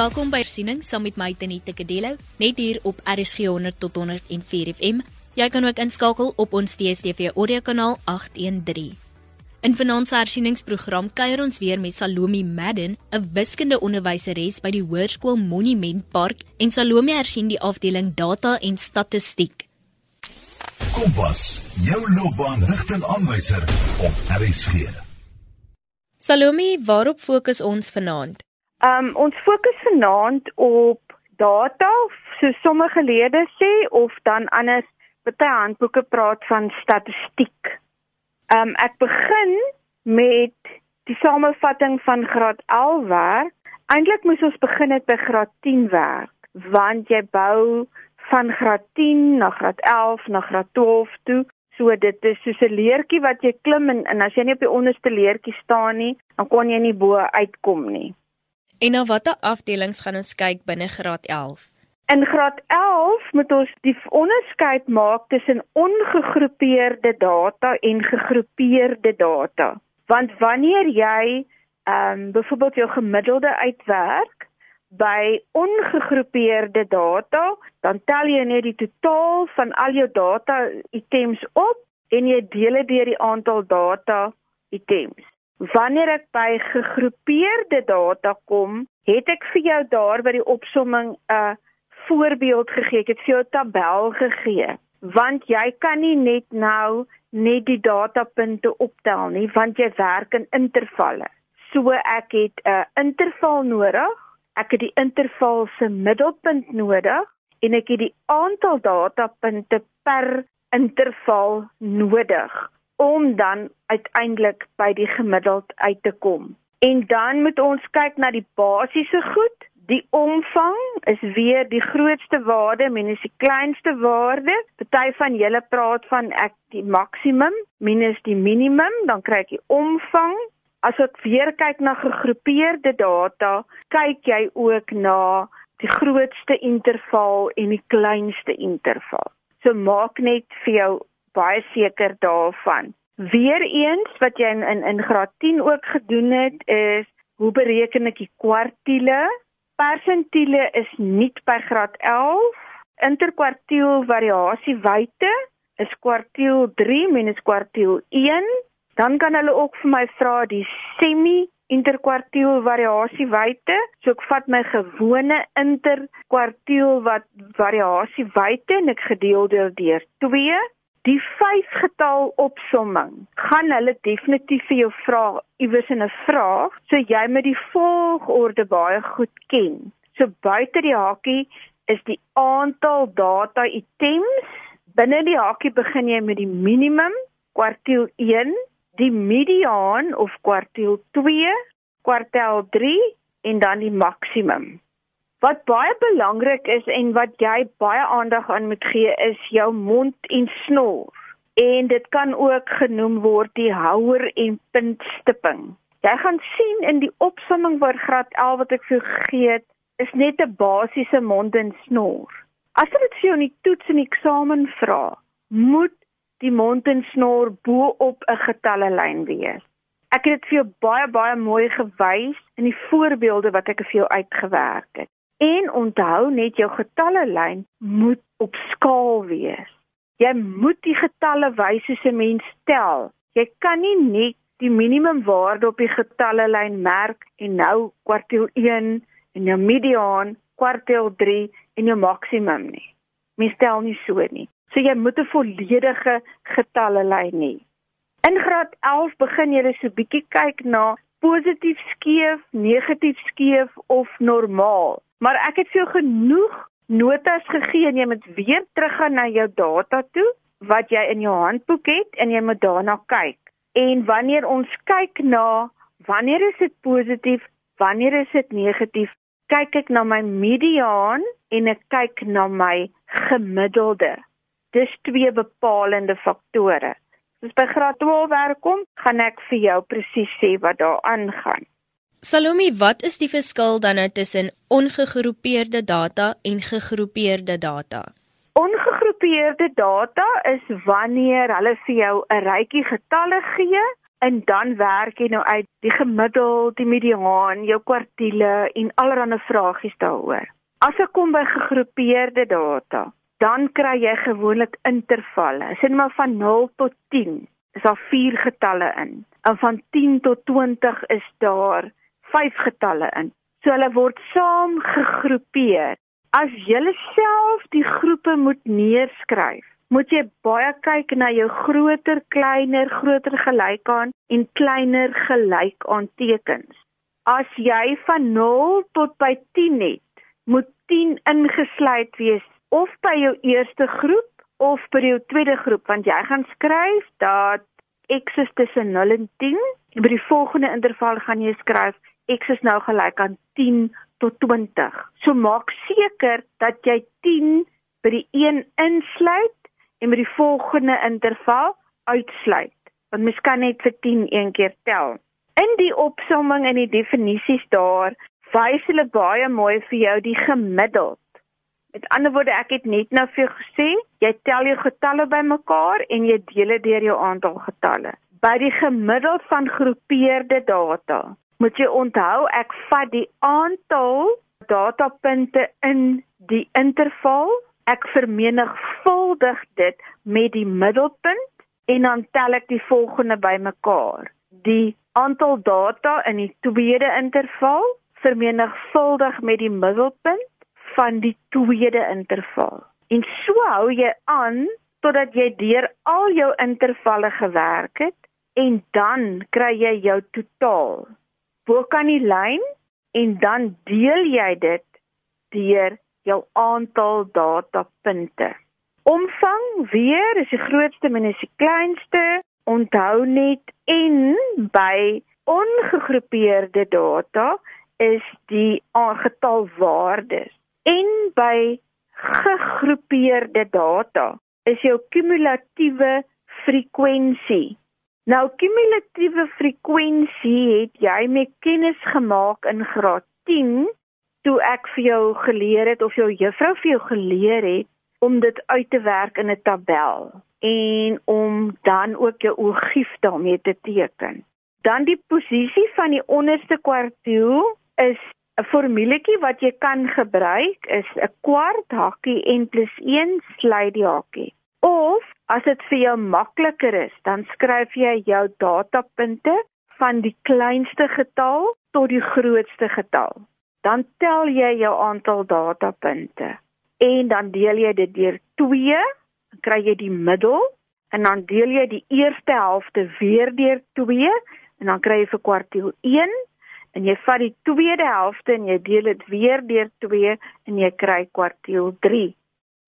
Welkom by Siening saam met my Tenita Kadelo, net hier op RSG 100 tot 104 FM. Jy kan ook inskakel op ons DStv audiokanaal 813. In vanaand se hersieningsprogram kuier ons weer met Salome Madden, 'n wiskunde onderwyseres by die Hoërskool Monument Park en Salome hersien die afdeling data en statistiek. Kompas, jou loopbaanrigtingaanwyser op RSG. Salome, waarop fokus ons vanaand? Um ons fokus vanaand op data, so sommige lede sê of dan anders baie handboeke praat van statistiek. Um ek begin met die samevatting van graad 11 werk. Eintlik moes ons begin het by graad 10 werk, want jy bou van graad 10 na graad 11 na graad 12 toe. So dit is soos 'n leertjie wat jy klim en, en as jy nie op die onderste leertjie staan nie, dan kon jy nie bo uitkom nie. En na watter afdelings gaan ons kyk binne graad 11? In graad 11 moet ons die onderskeid maak tussen ongegroepeerde data en gegroepeerde data. Want wanneer jy ehm um, byvoorbeeld jou gemiddelde uitwerk by ongegroepeerde data, dan tel jy net die totaal van al jou data items op en jy deel dit deur die aantal data items. Wanneer ek by gegroepeerde data kom, het ek vir jou daar by die opsomming 'n voorbeeld gegee. Ek het vir jou 'n tabel gegee, want jy kan nie net nou net die datapunte optel nie, want jy werk in intervalle. So ek het 'n interval nodig. Ek het die interval se middelpunt nodig en ek het die aantal datapunte per interval nodig om dan uiteindelik by die gemiddeld uit te kom. En dan moet ons kyk na die basiese goed. Die omvang is weer die grootste waarde minus die kleinste waarde. Party van julle praat van ek die maksimum minus die minimum, dan kry ek die omvang. As ek weer kyk na gegroepeerde data, kyk jy ook na die grootste interval en die kleinste interval. So maak net vir jou baie seker daarvan. Weereens wat jy in in, in graad 10 ook gedoen het is hoe bereken ek die kwartiele? Persentiele is nie by graad 11. Interkwartiel variasiewyte is kwartiel 3 minus kwartiel 1. Dan kan hulle ook vir my vra die semi interkwartiel variasiewyte. So ek vat my gewone interkwartiel wat variasiewyte en ek gedeel deur 2 Die 5 getal opsomming gaan hulle definitief vir jou vra iewers in 'n vraag, so jy moet die volgorde baie goed ken. So buite die hakie is die aantal data items. Binne die hakie begin jy met die minimum, kwartiel 1, die mediaan of kwartiel 2, kwartaal 3 en dan die maksimum. Wat baie belangrik is en wat jy baie aandag aan moet gee is jou mond en snor. En dit kan ook genoem word die houer en puntstipping. Jy gaan sien in die opsomming vir graad 11 wat ek vir gegee het, is net 'n basiese mond en snor. As dit vir jou in die toets en eksamen vra, moet die mond en snor bo op 'n getalle lyn wees. Ek het dit vir jou baie baie mooi gewys in die voorbeelde wat ek vir jou uitgewerk het. En onthou net jou getalle lyn moet op skaal wees. Jy moet die getalle wys soos 'n mens tel. Jy kan nie net die minimumwaarde op die getalle lyn merk en nou kwartaal 1 en jou mediaan kwartaal 3 en jou maksimum nie. Mens tel nie so nie. So jy moet 'n volledige getalle lyn hê. In graad 11 begin jy so bietjie kyk na positief skeef, negatief skeef of normaal. Maar ek het jou genoeg notas gegee en jy moet weer teruggaan na jou data toe wat jy in jou handboek het en jy moet daarna kyk. En wanneer ons kyk na wanneer is dit positief, wanneer is dit negatief, kyk ek na my mediaan en ek kyk na my gemiddelde. Dis twee bepalende faktore. As by graad 12 werk kom, gaan ek vir jou presies sê wat daar aangaan. Salome, wat is die verskil dan nou tussen ongegroepeerde data en gegroepeerde data? Ongegroepeerde data is wanneer hulle vir jou 'n rykie getalle gee en dan werk jy nou uit die gemiddeld, die mediaan, jou kwartiele en allerlei vragies daaroor. As ek kom by gegroepeerde data, dan kry jy gewoonlik intervalle. Sien maar van 0 tot 10 is daar 4 getalle in. En van 10 tot 20 is daar 5 getalle in. So hulle word saam gegroepeer. As jy self die groepe moet neerskryf, moet jy baie kyk na jou groter, kleiner, groter gelyk aan en kleiner gelyk aan tekens. As jy van 0 tot by 10 het, moet 10 ingesluit wees of by jou eerste groep of by jou tweede groep want jy gaan skryf dat x is tussen 0 en 10 en by die volgende interval gaan jy skryf x is nou gelyk aan 10 tot 20. So maak seker dat jy 10 by die een insluit en by die volgende interval uitsluit. Want mens kan net vir 10 een keer tel. In die opsomming en die definisies daar wys hulle baie mooi vir jou die gemiddeld Met ander woorde, ek het net nou vir jou gesê, jy tel jou getalle bymekaar en jy deel dit deur jou aantal getalle. By die gemiddeld van groepeerde data, moet jy onthou ek vat die aantal datapunte in die interval, ek vermenigvuldig dit met die middelpunt en dan tel ek die volgende bymekaar. Die aantal data in die tweede interval vermenigvuldig met die middelpunt van die tweede interval. En so hou jy aan totdat jy deur al jou intervalle gewerk het en dan kry jy jou totaal. Bo kan die lyn en dan deel jy dit deur jou aantal datapunte. Omvang weer is die grootste minus die kleinste. Onthou net en by ongegroepeerde data is die aangetal waardes en by gegroepeerde data is jou kumulatiewe frekwensie. Nou kumulatiewe frekwensie het jy met kennis gemaak in graad 10 toe ek vir jou geleer het of jou juffrou vir jou geleer het om dit uit te werk in 'n tabel en om dan ook jou ogief daarmee te teken. Dan die posisie van die onderste kwartiel is 'n formuletjie wat jy kan gebruik is 'n kwart hakkie n + 1 sluit die hakkie. Of as dit vir jou makliker is, dan skryf jy jou datapunte van die kleinste getal tot die grootste getal. Dan tel jy jou aantal datapunte en dan deel jy dit deur 2, dan kry jy die middel en dan deel jy die eerste helfte weer deur 2 en dan kry jy vir kwartiel 1 en jy vat die tweede helfte en jy deel dit weer deur 2 en jy kry kwartiel 3.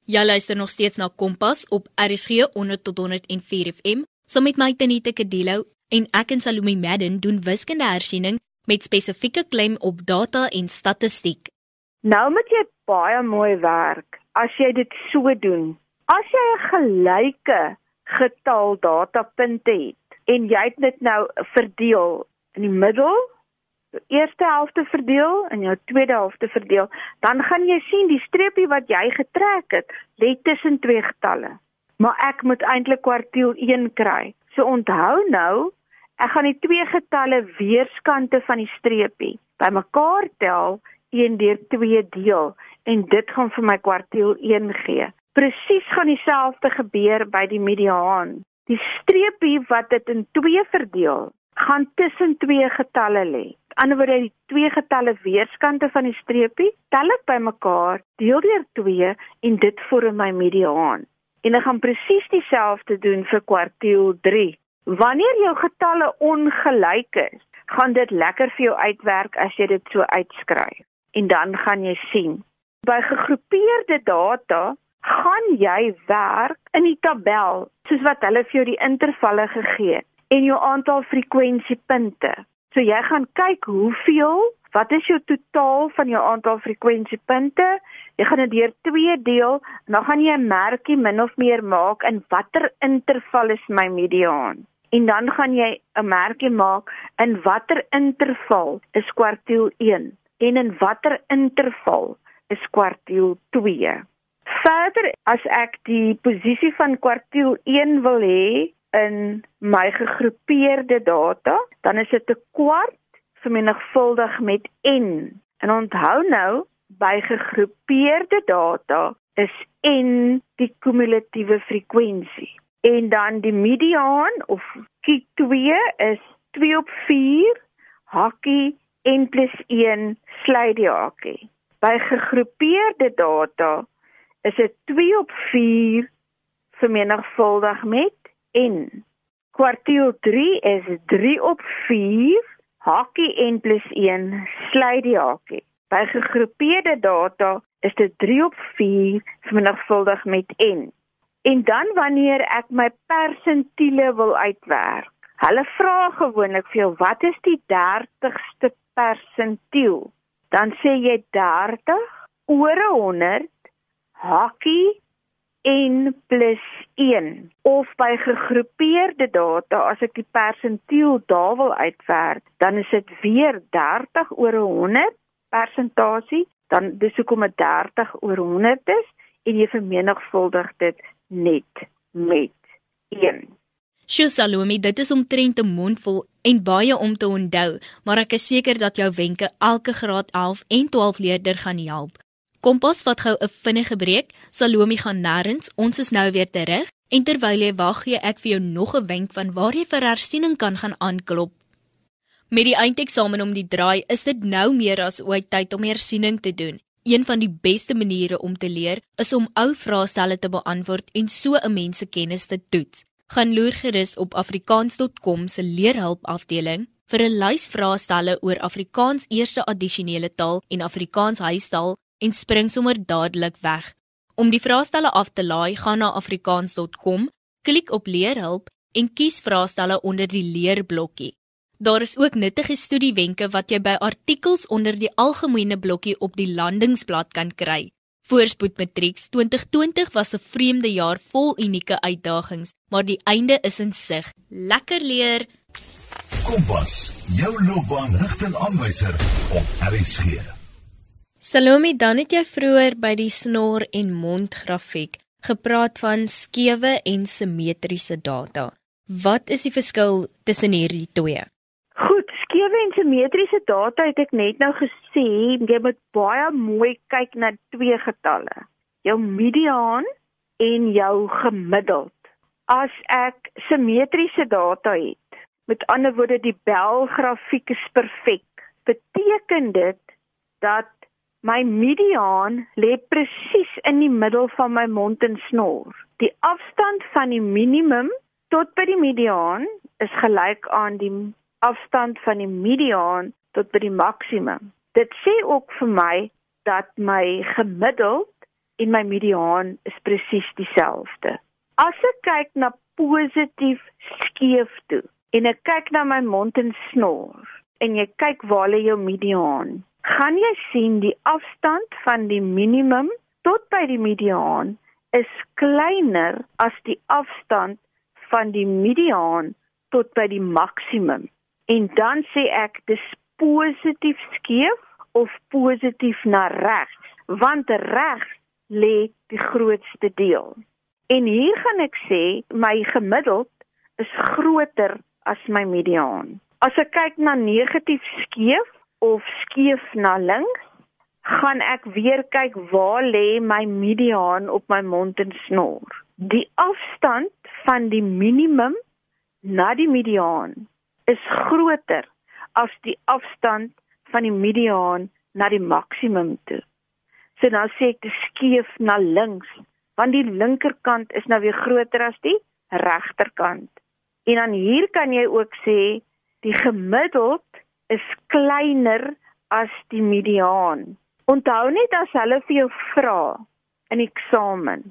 Jy luister nog steeds na Kompas op RSG 100 tot 104 FM saam met my Tenita Kadelo en ek en Salome Madden doen wiskunde hersiening met spesifieke klem op data en statistiek. Nou moet jy baie mooi werk as jy dit so doen. As jy 'n gelyke getal datapunte het en jy het dit nou verdeel in die middel eerste helfte verdeel en jou tweede helfte verdeel, dan gaan jy sien die streepie wat jy getrek het, lê tussen twee getalle. Maar ek moet eintlik kwartiel 1 kry. So onthou nou, ek gaan die twee getalle weerskante van die streepie bymekaar tel 1 deur 2 deel en dit gaan vir my kwartiel 1 gee. Presies gaan dieselfde gebeur by die mediaan. Die streepie wat dit in 2 verdeel, gaan tussen twee getalle lê ander woorde die twee getalle weerskante van die streepie tel ek bymekaar deel deur 2 en dit vorm my mediaan. En ek gaan presies dieselfde doen vir kwartiel 3 wanneer jou getalle ongelyk is gaan dit lekker vir jou uitwerk as jy dit so uitskryf. En dan gaan jy sien. By gegroepeerde data gaan jy werk in die tabel soos wat hulle vir jou die intervalle gegee het en jou aantal frekwensiepunte So jy gaan kyk hoeveel, wat is jou totaal van jou aantal frekwensiepunte? Jy gaan dit deur 2 deel en dan gaan jy 'n merkie min of meer maak in watter interval is my mediaan. En dan gaan jy 'n merkie maak in watter interval is kwartiel 1 en in watter interval is kwartiel 2. Verder as ek die posisie van kwartiel 1 wil hê in my gegroepeerde data, dan is dit 'n kwart vermenigvuldig met n. En onthou nou, by gegroepeerde data is n die kumulatiewe frekwensie. En dan die mediaan of Q2 is 2 op 4 hakkie n + 1 sluit die hakkie. By gegroepeerde data is dit 2 op 4 vermenigvuldig met n. Kwartiel 3 is 3 op 4 hakkie n + 1 sluit die hakkie. By gegroepeerde data is dit 3 op 4 vermenigvuldig met n. En dan wanneer ek my persentiele wil uitwerk, hulle vra gewoonlik vir jou wat is die 30ste persentiel? Dan sê jy 30 oor 100 hakkie n plus 1 of by gegroepeerde data as ek die persentiel daar wil uitwerk dan is dit weer 30 oor 100 persentasie dan dis hoekom dit 30 oor 100 is en jy vermenigvuldig dit net met 1. Sjoe Salome, dit is omtrent 'n mondvol en baie om te onthou, maar ek is seker dat jou wenke elke graad 11 en 12 leerder gaan help. Kompas wat gou 'n vinnige breek. Salome gaan nêrens. Ons is nou weer terug. En terwyl jy wag, gee ek vir jou nog 'n wenk van waar jy vir hersiening kan gaan aanklop. Met die eindeksamen om die draai, is dit nou meer as ooit tyd om hersiening te doen. Een van die beste maniere om te leer is om ou vraestelle te beantwoord en so 'n mens se kennis te toets. Gaan loer gerus op afrikaans.com se leerhulp afdeling vir 'n lys vraestelle oor Afrikaans eerste addisionele taal en Afrikaans huistaal en spring sommer dadelik weg. Om die vraestelle af te laai, gaan na afrikaans.com, klik op leerhulp en kies vraestelle onder die leerblokkie. Daar is ook nuttige studiewenke wat jy by artikels onder die algemene blokkie op die landingsblad kan kry. Voorspoed Matrieks 2020 was 'n vreemde jaar vol unieke uitdagings, maar die einde is in sig. Lekker leer. Kompas, jou loopbaanrigtingaanwyser op RSG. Salome, dan het jy vroeër by die snor en mond grafiek gepraat van skewe en simmetriese data. Wat is die verskil tussen hierdie twee? simmetriese data het ek net nou gesê, jy moet baie mooi kyk na twee getalle. Jou mediaan en jou gemiddeld. As ek simmetriese data het, met ander woorde die Bell grafiek is perfek, beteken dit dat my mediaan lê presies in die middel van my mond en snor. Die afstand van die minimum tot by die mediaan is gelyk aan die afstand van die mediaan tot by die maksimum. Dit sê ook vir my dat my gemiddeld en my mediaan is presies dieselfde. As ek kyk na positief skeef toe en ek kyk na my mond en snor en jy kyk waar lê jou mediaan, gaan jy sien die afstand van die minimum tot by die mediaan is kleiner as die afstand van die mediaan tot by die maksimum. En dan sê ek dis positief skeef of positief na regs, want regs lê die grootste deel. En hier gaan ek sê my gemiddeld is groter as my mediaan. As ek kyk na negatief skeef of skeef na links, gaan ek weer kyk waar lê my mediaan op my mond en snor. Die afstand van die minimum na die mediaan is groter as die afstand van die mediaan na die maksimum toe. So dan sê ek dit skeef na links, want die linkerkant is nou weer groter as die regterkant. En dan hier kan jy ook sê die gemiddeld is kleiner as die mediaan. Onthou net as hulle vir jou vra in eksamen,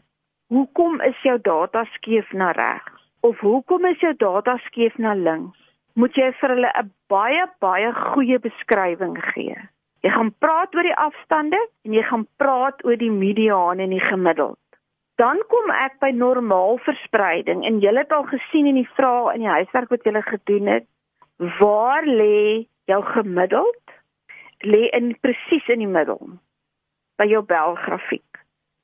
hoekom is jou data skeef na regs of hoekom is jou data skeef na links? moet jy vir hulle 'n baie baie goeie beskrywing gee. Jy gaan praat oor die afstande en jy gaan praat oor die mediaan en die gemiddeld. Dan kom ek by normaal verspreiding en jy het al gesien in die vrae in die huiswerk wat jy gedoen het, waar lê jou gemiddeld? Lê in presies in die middel by jou belgrafiek.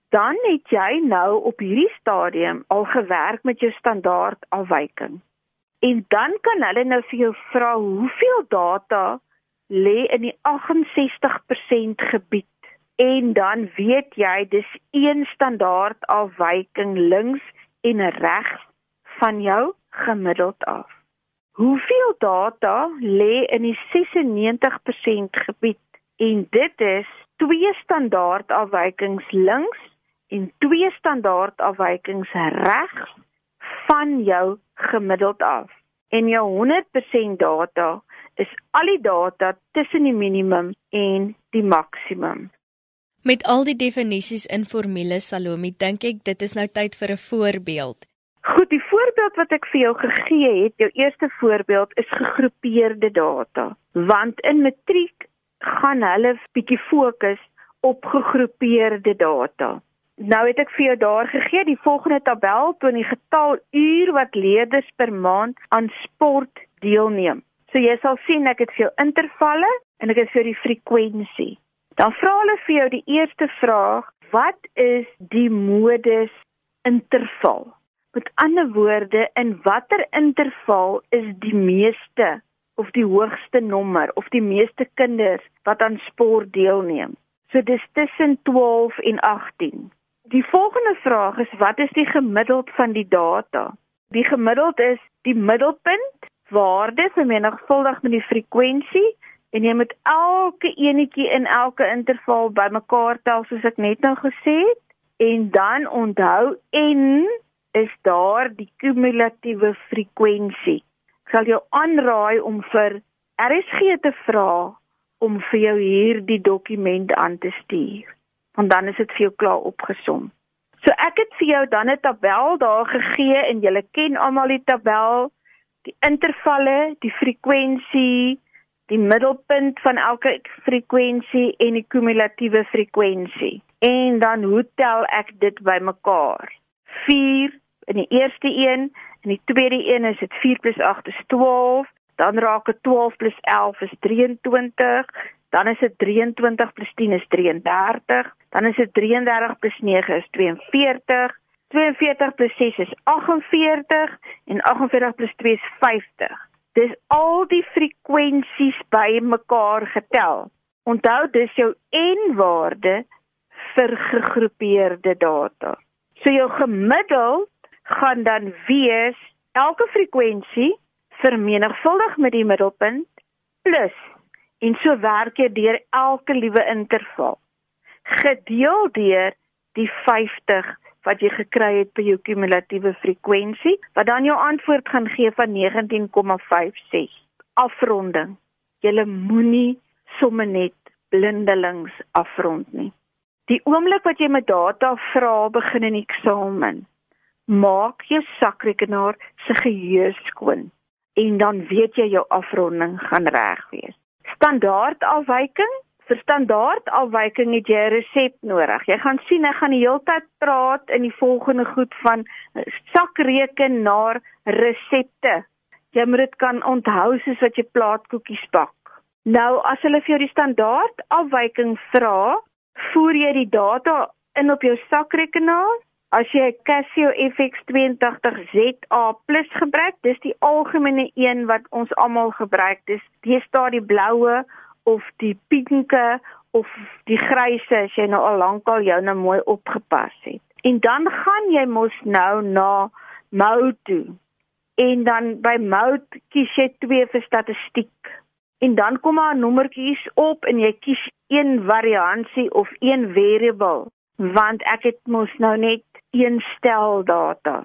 dan het jy nou op hierdie stadium al gewerk met jou standaard afwyking. En dan kan hulle nou vir jou vra hoeveel data lê in die 68% gebied en dan weet jy dis een standaard afwyking links en regs van jou gemiddeld af. Hoeveel data lê in die 96% gebied en dit is twee standaard afwykings links en twee standaard afwykings regs van jou gemiddeld af. En jou 100% data is al die data tussen die minimum en die maksimum. Met al die definisies in formules Salome, dink ek dit is nou tyd vir 'n voorbeeld. Voorbeeld wat ek vir jou gegee het, jou eerste voorbeeld is gegroepeerde data, want in matriek gaan hulle bietjie fokus op gegroepeerde data. Nou het ek vir jou daar gegee die volgende tabel toon die getal uur wat leerders per maand aan sport deelneem. So jy sal sien ek het vir jou intervalle en ek het vir die frekwensie. Dan vra hulle vir jou die eerste vraag, wat is die modus interval? Met ander woorde, in watter interval is die meeste of die hoogste nommer of die meeste kinders wat aan sport deelneem? So dis tussen 12 en 18. Die volgende vraag is wat is die gemiddeld van die data? Die gemiddeld is die middelpunt waarde vermenigvuldig met die frekwensie en jy moet elke enetjie in elke interval bymekaar tel soos ek net nou gesê het en dan onthou n is daar die kumulatiewe frekwensie. Ek sal jou aanraai om vir RSG te vra om vir jou hierdie dokument aan te stuur want dan is dit vir jou klaar opgesom. So ek het vir jou dan 'n tabel daar gegee en julle ken almal die tabel, die intervalle, die frekwensie, die middelpunt van elke frekwensie en die kumulatiewe frekwensie. En dan hoe tel ek dit bymekaar? 4 in die eerste een, in die tweede een is dit 4 + 8 is 12, dan raak dit 12 + 11 is 23, dan is dit 23 + 10 is 33, dan is dit 33 + 9 is 42, 42 + 6 is 48 en 48 + 2 is 50. Dis al die frekwensies bymekaar getel. Onthou dis jou n-waarde vir gegroepeerde data. So jou gemiddeld gaan dan wees elke frekwensie vermenigvuldig met die middelpunt plus. En so werk jy deur elke liewe interval. Gedeel deur die 50 wat jy gekry het by jou kumulatiewe frekwensie wat dan jou antwoord gaan gee van 19,56 afronding. Jy moenie somme net blindelings afrond nie. Die oomblik wat jy met data vra begin in eksamen maak jou sakrekenaar se geheue skoon en dan weet jy jou afronding gaan reg wees standaard afwyking vir standaard afwyking het jy 'n resep nodig. Jy gaan sien ek gaan die hele tyd praat in die volgende goed van sakrekenaar resepte. Jy moet dit kan onthou soos wat jy plaatkoekies bak. Nou as hulle vir jou die standaard afwyking vra, voer jy die data in op jou sakrekenaar As jy 'n Casio FX82ZA+ gebruik, dis die algemene een wat ons almal gebruik. Dis die staar die bloue of die pinke of die gryse as jy nou al lankal jou nou mooi opgepas het. En dan gaan jy mos nou na toe. En dan by mode kies jy twee vir statistiek. En dan kom daar nommertjies op en jy kies een variansie of een variable want ek het mos nou net een stel data.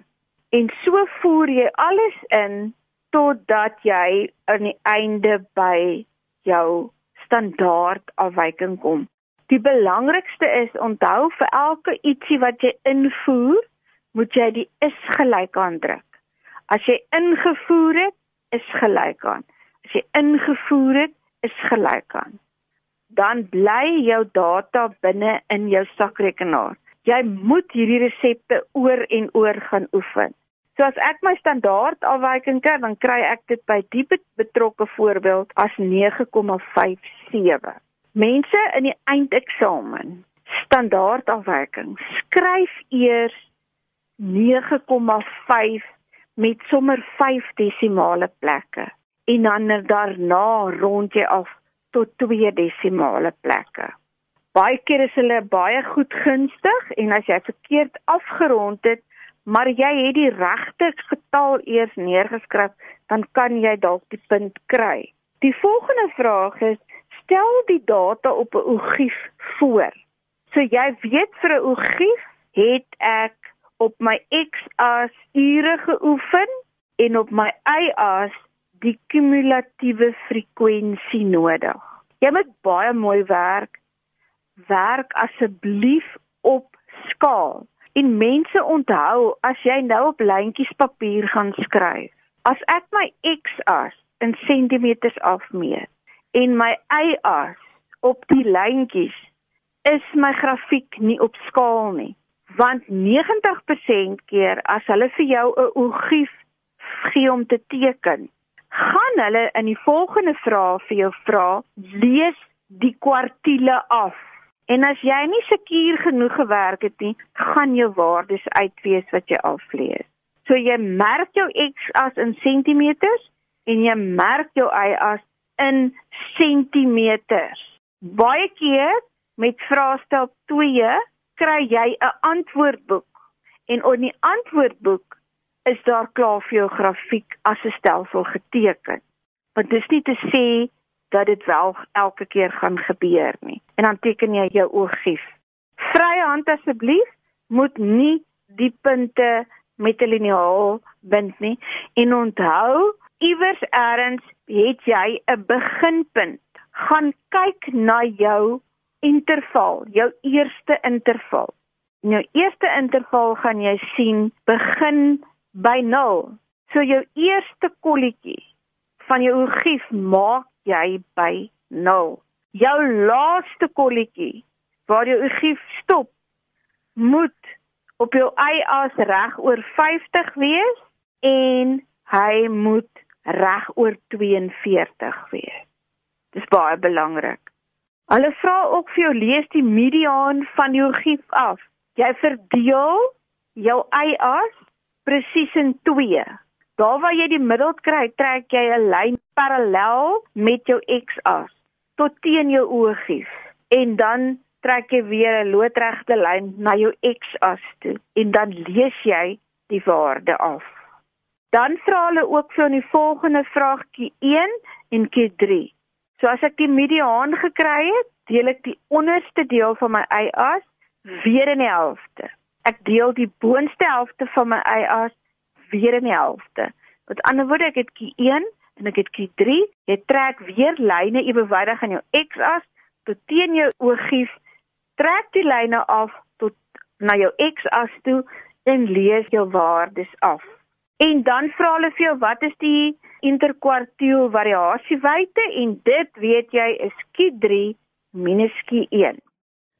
En so voer jy alles in totdat jy aan die einde by jou standaard afwyking kom. Die belangrikste is onthou vir elke ietsie wat jy invoer, moet jy die is gelyk aandruk. As jy ingevoer het, is gelyk aan. As jy ingevoer het, is gelyk aan. Dan bly jou data binne in jou sakrekenaar jy moet hierdie resepte oor en oor gaan oefen. So as ek my standaard afwyking kry, dan kry ek dit by die betrokke voorbeeld as 9,57. Mense in die eindeksamen standaardafwyking. Skryf eers 9,5 met sommer 5 desimale plekke en dan daarna rond jy af tot 2 desimale plekke. Baie keer is hulle baie goed gunstig en as jy verkeerd afgerond het, maar jy het die regte getal eers neergeskryf, dan kan jy dalk die punt kry. Die volgende vraag is: stel die data op 'n ogief voor. So jy weet vir 'n ogief het ek op my x-as ure geoefen en op my y-as die kumulatiewe frekwensie nodig. Jy moet baie mooi werk. Werk asseblief op skaal. En mense onthou as jy nou op lyntjies papier gaan skryf. As ek my x-as in sentimeters afmeet en my y-as op die lyntjies is my grafiek nie op skaal nie want 90% keer as hulle vir jou 'n ogief gee om te teken, gaan hulle in die volgende vraag vir jou vra, lees die kwartiele af. En as jy nie seker genoeg gewerk het nie, gaan jou waardes uitwees wat jy aflees. So jy merk jou x-as in sentimeters en jy merk jou y-as in sentimeters. Baie keer met vraestel 2 kry jy 'n antwoordboek en op die antwoordboek is daar klaar vir jou grafiek as 'n stelsel geteken. Want dis nie te sê dat dit wel elke keer gaan gebeur nie. En dan teken jy jou oogief. Vrye hand asseblief moet nie die punte met 'n liniaal bind nie en onthou iewers eers het jy 'n beginpunt. Gaan kyk na jou interval, jou eerste interval. In jou eerste interval gaan jy sien begin by 0. So jou eerste kolletjie van jou ogief maak jy by 0. Jou laaste kolletjie waar jou ogief stop moet op jou y-as reg oor 50 wees en hy moet reg oor 42 wees. Dis baie belangrik. Hulle vra ook vir jou lees die mediaan van jou gief af. Jy verdeel jou y-as presies in 2. Daar waar jy die middel kry, trek jy 'n lyn parallel met jou x-as tot teen jou oogief en dan trek jy weer 'n loodregte lyn na jou x-as toe en dan lees jy die waarde af. Dan vra hulle ook vir in die volgende vraagtjie 1 en Q3. So as ek die mediaan gekry het, deel ek die onderste deel van my y-as weer in die helfte. Ek deel die boonste helfte van my y-as weer in die helfte. Met ander woorde, ek het Q1 en ek het Q3. Jy trek weer lyne ewewydig aan jou x-as tot teen jou oogief. Trek die lyne af tot na jou x-as toe en lees jou waardes af. En dan vra hulle vir jou wat is die interkwartiel variasiewyte en dit weet jy is Q3 minus Q1.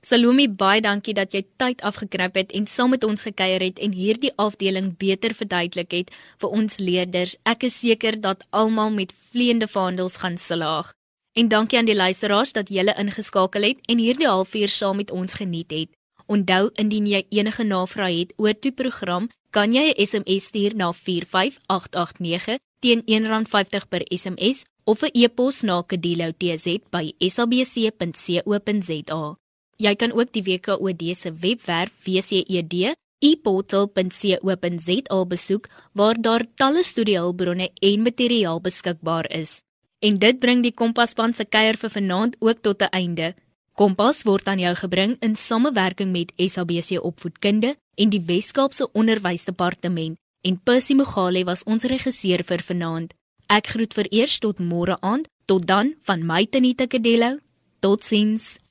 Salome, baie dankie dat jy tyd afgeknip het en saam met ons gekuier het en hierdie afdeling beter verduidelik het vir ons leerders. Ek is seker dat almal met vleiende vaandels gaan slaag. En dankie aan die luisteraars dat julle ingeskakel het en hierdie halfuur saam met ons geniet het. Onthou indien jy enige navrae het oor die program, kan jy 'n SMS stuur na 45889 teen R1.50 per SMS of 'n e-pos na kadilo@sabc.co.za. Jy kan ook die WKOD se webwerf wced.eportal.co.za besoek waar daar talle studiehulpbronne en materiaal beskikbaar is. En dit bring die Kompas se kuier vir vanaand ook tot 'n einde. Kompas word aan jou gebring in samewerking met SABC Opvoedkunde en die Wes-Kaapse Onderwysdepartement en Percy Mogale was ons regisseur vir vanaand. Ek groet vir eers tot môre aand. Tot dan van my Tanita Kadello. Totsiens.